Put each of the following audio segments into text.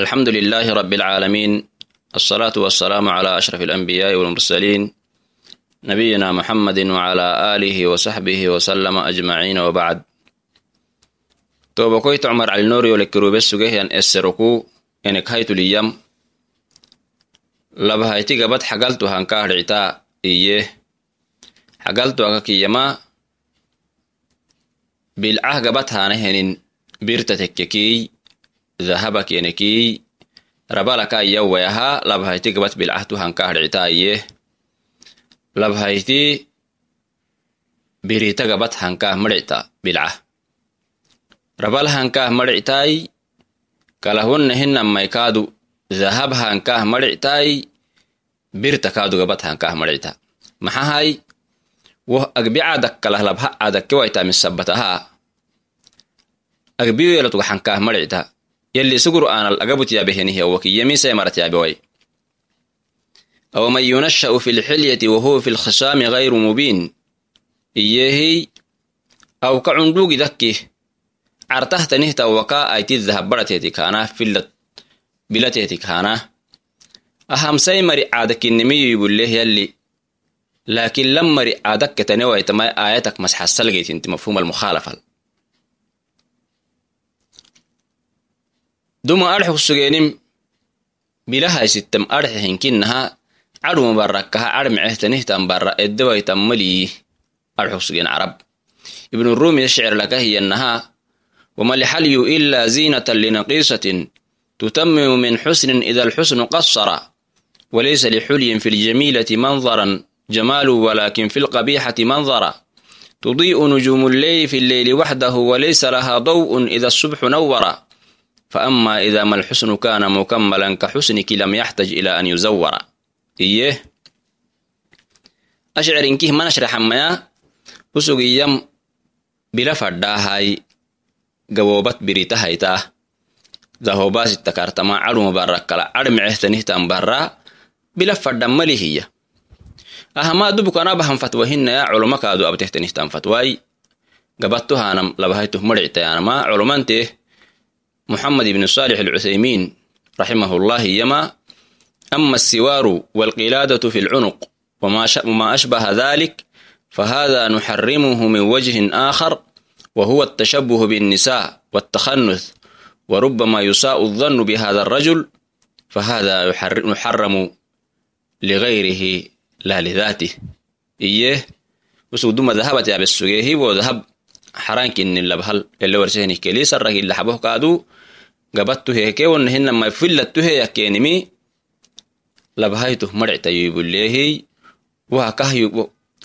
alxamdu lilaahi rabi alcaalamiin alsalaatu wassalaamu cala ashraf alanbiyaai walmursaliin nabiyina muxamadi wacala aalihi wasaxbihi wasalama ajmaciina wabacd tobakoy tocmar calinoriyo lekirube sugehyan eseroku enek haytuliyam labahayti gabad xagaltu hanka hadhicita iye. Xagaltu akakiyama bilcah gabad haana henin birta tekkekiy dhahabak yeneki rabalakaya weaha labhayti gabat bilcahtu hankaahdhicitaaye labhayti birita gabat hankaah madhicta bilcah rabal hankaah madhictaay kalahunna hinammaykaadu dhahab hankaah madhictaay birta kaadu gabat hankaah madhicta maxahay woh agbi caadak kalah labha caadakke waytaamisabatahaa agbiyoyalatuga hankaah madhicta yali isugur aanal agabut yaabehenihi awaki yemiisa emarat yaabeway yunasha'u fi lxilyati wahuwa fi lkhisaami gayru mubiin iyeehiy awka cundhuugidakkih cartahtanihta wakaa aytidahabarateeti kaanaa filad bilateeti kaanaa ahamsay mari caadakinimiyuibulleh yalli laakiin lam mari caadakketanewaitama aayatak masxasalgeytinti mafhum almukhaalafal duma arxuk sugeenim bilahaysitam arxe hinkinaha caruma barakaha carmicehtanihtan bara edewaitan maliyih arxuk sugeen carab. Ibnu rumiya shecirlaka hiyanaha wamalixalyu ilaa ziinatan linaqiisatin tutamimu min xusnin ida alxusnu qasara walaysa lixulyin fi ljamiilati mandaran jamaalu walaakin fi lqabiixati mandara tudii'u nujuumu lleyli fi lleyli waxdahu walaysa lahaa daw'un ida asubxu nawara faama ida ma alxusnu kana mukamalan ka xusniki lam yaxtaj ila an yuzawara iye ashcirinkih manashraxamaya husugiyam bila fadhaahay gaboobat biritahaytaah dahobaasitakartama caduma barra kala cadmicehtanihtan barra bila fadhammali hiya ahamaa dubukanabahan fatwahinaya culumakaadu abtehtanihtan fatwaay gabattohanam labahaytuh marictayanama culumanteh muxamed ibnu saalix alcuthaymiin raximahullahi yama ama asiwaaru walqilaadatu fi lcunuq wamaa ashbaha dalik fahada nuxarimuhu min wajhin aakhar wa huwa altashabuhu biاnnisaa waltakhanuth wa rubama yusaa'u aldannu bihada alrajul fahada nuxaramu ligayrihi la lidaatih iye usugduma dahabat yabesugeehibo dahab xaraankinilabhal elewersehni kelisarragildaxabohkaadu الظن بهذا الرجل فهذا نحرم لغيره لا لذاته إيه وسودما ذهبت يا بالسجيه وذهب حرانك إن اللبهل اللي ورسهني كليس الرجل اللي حبوه قادو gabattu heeke wonna hinamai fillattu he yakkenimi labhaytu marictayuibulleehiy waha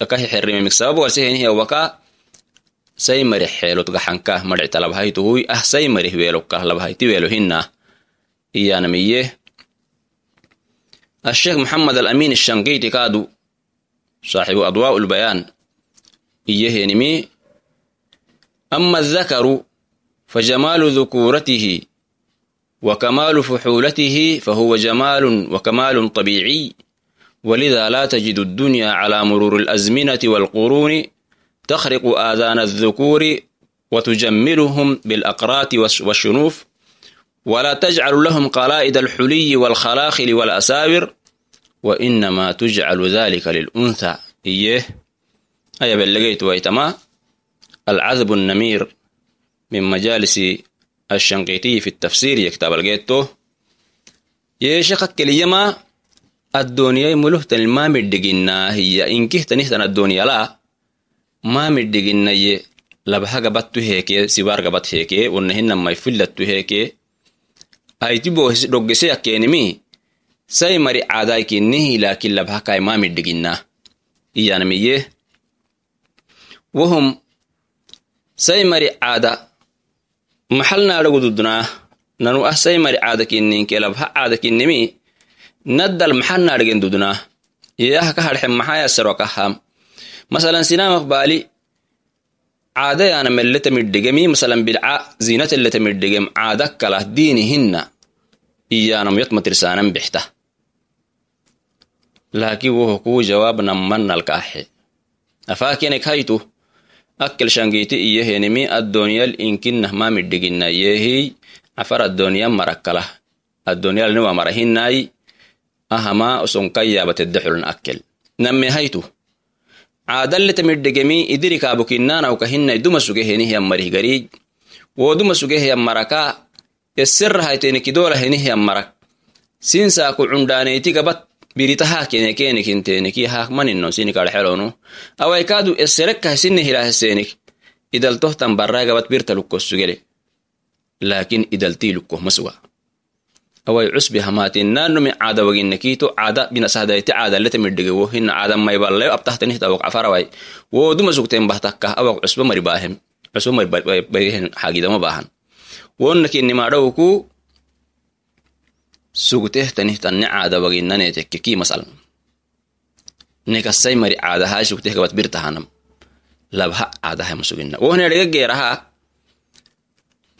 kahi xerimemik sabab warsehenihi waka sai marih xeelot gaxankah maricta labhaytuhui ah sai marih weelokah labhayti weelo hinna iyanamiye الشيخ محمد الأمين الشنقيطي كادو صاحب أضواء البيان إيه نمي أما الذكر فجمال ذكورته وكمال فحولته فهو جمال وكمال طبيعي. ولذا لا تجد الدنيا على مرور الأزمنة والقرون تخرق آذان الذكور وتجملهم بالأقراط والشنوف. ولا تجعل لهم قلائد الحلي والخلاخل والأساور. وإنما تجعل ذلك للأنثى. إيه؟ أي بلغيت ويتما. العذب النمير من مجالس الشنقيطي في التفسير يكتب الجيتو يشيخ كليما الدنيا ملوه ما مدقنا هي إنكه تنهتن الدنيا لا ما مدقنا ي لبها قبطو هيك سوار قبط هيك ونهن ما يفلتو هيك أيتي بوهس رقسي أكينمي سي مري عاداي كنه لكن لبها كاي ما مدقنا إيانا ميه maxal maxalnaadhagududnaa nanu ahsaymari caadakinnin kelab ha caadakinnimi maxal maxannaadhagen dudnaa yeyaha ka harxe maxaya serokaham masalan sinamaq baali caadayana melletamidhegemi masalan bilca ziinatelletamidhegem caadakkalah diinihinna iyaanam yotmatirsaanan bixta. Laakiin woho kuu jawaab nammanalkaaxe afaakenek haytu akkel shangiiti iyehenimi addoniyal inkinnah ma midhiginna yeehiy afar addoniyan marakkalah waa marahinai ahama osonkan yabatedde xulan akkel. Namme haytu. Caadalleta middhegemi idiri kaabukinnaanauka hinai duma sugehenihyan marih garij wo duma sugehyan maraka. Esserra haytenikidola henihyan marak sinsaaku cundaaneyti gabat biritahaa kene kenikinteeniki haakmaninno sini karxelonu awai kaadu esserekkahe sinne hilaahesenik idaltohtan barrai gabat birta lukkos sugele laakin idaltii lukkoh masuga awai cusbi hamaatin naannomi caada waginnekito caada binasahdayti caadalete midhegewo hina caadamaiballayo abtahtanihtaawak cafarawai wo duma sugteen bahtakkah awak cusba mari baahem cusba maribaihen xagidama baahan wonnakinnimadhowku sugtehtanih tanne caadawaginnaneetekke kii masalan nekasay mari caadahaa sugtehgabad birtahanam labha caadahay masugina wohnedhaga geerahaa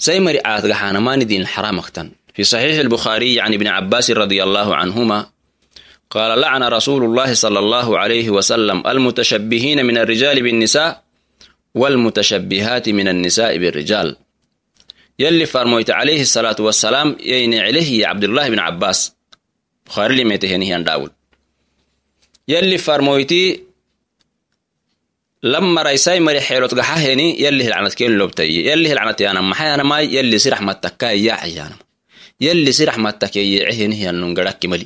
say mari caadgaxaanamaanidin xaraamagtan fi saxiixi albukhaariyi can ibni cabbaasin radia allaahu canhuma qaala lacna rasuulu llaahi sala allahu calayhi wasalam almutashabbihiina min alrijaali biannisaa waalmutashabbihaati min annisaa'i birijaal yalli farmoyte alayhi salaatu wasalaam yeyne celehiye cabdulahi bin cabbaas bukharimetehenihadhaawul yalli farmoyti lamaraysai mari xeelot gaxaheni yalli hilcanad ken lobtaye yalli hilcanad yaanam maxayanamai yalli siraxmatakaayacayaanam yalli siraxmatakeeyecehenihyanungarakkimali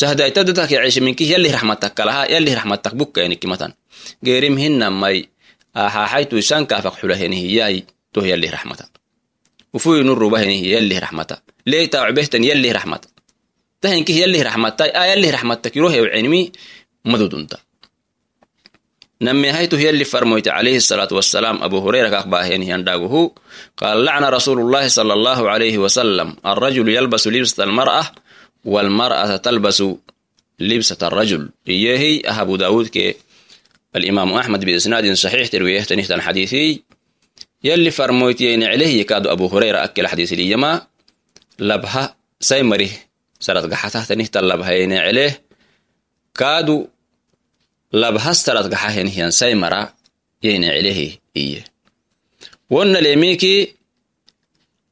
sahdaitadatakeeceeshe minkih yalli raxmatak kalaha yalli raxmatak bukkaenikimatan geerim hinamai mai ahaxaitu isankafak xulahenihiyahi toh yalih raxmata ufuinu rubahenihi yalih raxmata leitaucbehtan yalih raxmata tahinkih yalih raxmata a yalih raxmata kirohewcenimi madudunta نمي يلي فرميت عليه الصلاة والسلام أبو هريرة كأخباهين ينداغه قال لعن رسول الله صلى الله عليه وسلم الرجل يلبس لبسة المرأة والمرأة تلبس لبسة الرجل إيهي أبو داود كي الإمام أحمد بإسناد صحيح ترويه تنهت الحديثي يلي فرميت ين عليه يكاد أبو هريرة أكل حديث ليما لبها سيمره سرت قحته تنهت اللبها ين عليه كادو labhastarad gaxahenihyan saymara yayna celehi iye wonna lemiki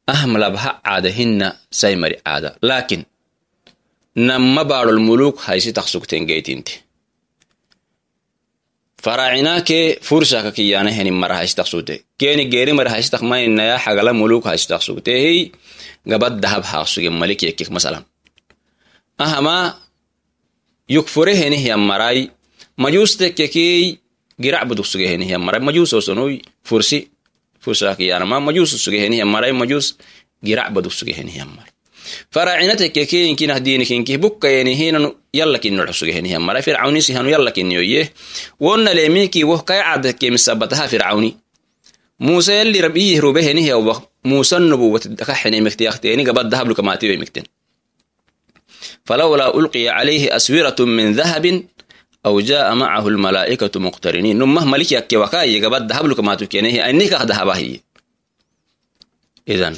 ahm labha caada hinna saymari caada laakin namma baadhol muluk haysi taksugten geytinte faracinake fursaka kiyana henin mara haysi taksugte keni geeri mara haysi takmaninaya xagala muluk haysi taksugtehi gabad dahab haaqsuge malik yekkik masalan ahama yukfure henihyan marai majus tekkekey girac buduk sugehenihiamarai majus osonoy fursi fursakiyanama majus sugehenihiamarai majus girac baduk sugehenihiamar faracina tekkekeyinkinah yallakiniol xusugahenihia maray fircawni sihanu yallakiniyoye wonnale minki woh kai cada kemisabataha fircawni musa yalli rabiyih rubehenihiyawba musa nubuwatidaka xenemektiyakteni gabad dahablu kamaatiyo ulqiya calayhi aswiratun min dahabin aw jaa'a macahu almalaa'ikatu muqtariniin nummah malikiyakke wakaaye gabad idan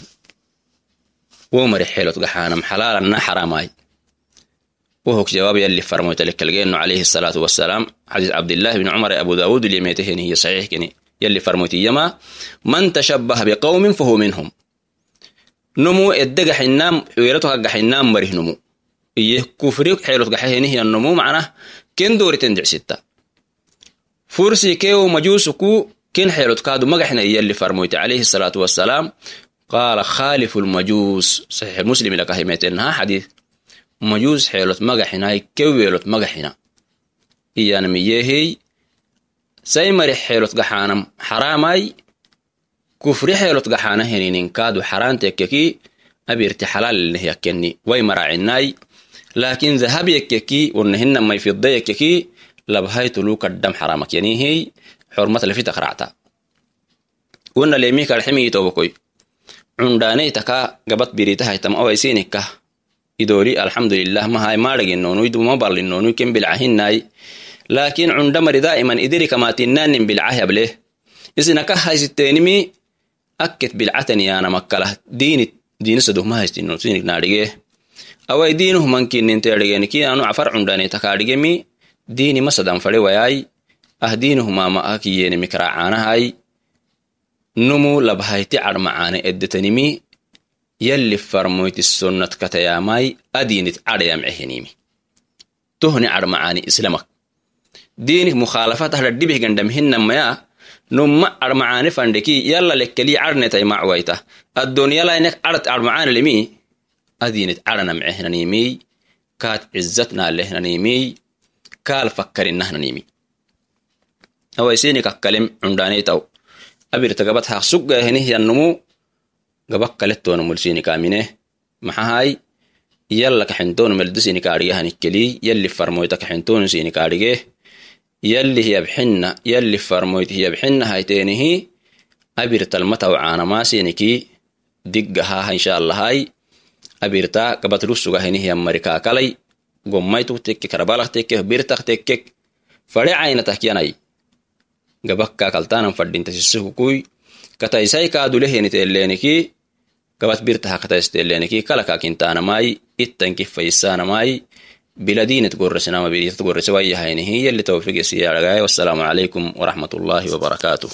wo mari xalaalanna xaraamaay وهو جواب يلي فرموت لك إنه عليه الصلاة والسلام. حديث عبد الله بن عمر أبو داود اللي ميتهن هي صحيح كني. يلي فرموت يما من تشبه بقوم فهو منهم. نمو الدجح النام ويرتوها الدجح النام مره نمو. إيه كفري حيلو قحه هي النمو معناه كن دور تندع ستة. فرسي كيو مجوس كو كن حيلو تقادو مجحنا يلي فرموت عليه الصلاة والسلام. قال خالف المجوس. صحيح مسلم لك هميتنها حديث majus xeelot magaxinai keweelot magaxina iyanamiyehey sai mari xeelot gaxaanam xaraamai kufri xeelot gaxaana henininkaadu xaraantekkeki abirti xalaalilnehyakenni way maraacinai laakin dahab yekkeki wonnahinamai fidda yekkeki labhai tulu kaddam xaramak yanihey xormat lafitak racta wonna leemi karximii tobokoy cundhaaneytaka gabat biritahaitam idoli alxamdulilah mahai maadhaginonui duma ballinonui ken bilcahinai laakin cundha mari daa'iman idiri kamatinnanin bilcahyable isinaka haisiteenimi akket bilcataniyaanamakalah diinit diinisadohma haistino sinik naadhige. Awai diinuh mankininteedhigeni kianu cafar cundhanetakaadhigemi diini masadan fare wayai ah diinuh mama ah kiyenimi karacaanahai numu labhayti cadmacaane eddetanimi yalli farmoyti sonnat katayamai adinit cadayamcehenimi tohni cad macaani islamak. Diinik mukhaalafatah dhadhibih gandamhinamaya numma cad macaani fandeki yalla lekkeli cadnetai macwaita addoniyalainek cadat cad macaanilemi adinit cadanamcehnanimiy kaat cizzat naalehnanimiy kaal fakkarinahnanimi awaisini kakkalem cundaaneytaw abirta gabat haq suggahenih yannumu gabak kalettoona mulsini kaamine maxahay yalla kaxintoonu meldusini kaadhigahanikkelii yalli farmoyta kaxintoonu sini kaadhigee yalli hiyabxinna yalli farmoyti hiyabxinna hayteenihi abirtalmataw caanamaasiniki diggahaha inshaallahai abirta gabat russugahini hiyamarikaakalai gommaytuk tekke karabalak tekke birtak tekkek fade caynatah kiyanai gabakka kaltanan fadintasisukukui kataisai kaaduleheniteeleeniki gabat birtaha kataisteeleeniki kalakakintaanamai ittanki fayissaanamai biladiinit gorresinama biritat gorrese wayyahaynihi yalli tawfiq isiyaragaye wassalaamu calaykum waraxmatullaahi wabarakaatuh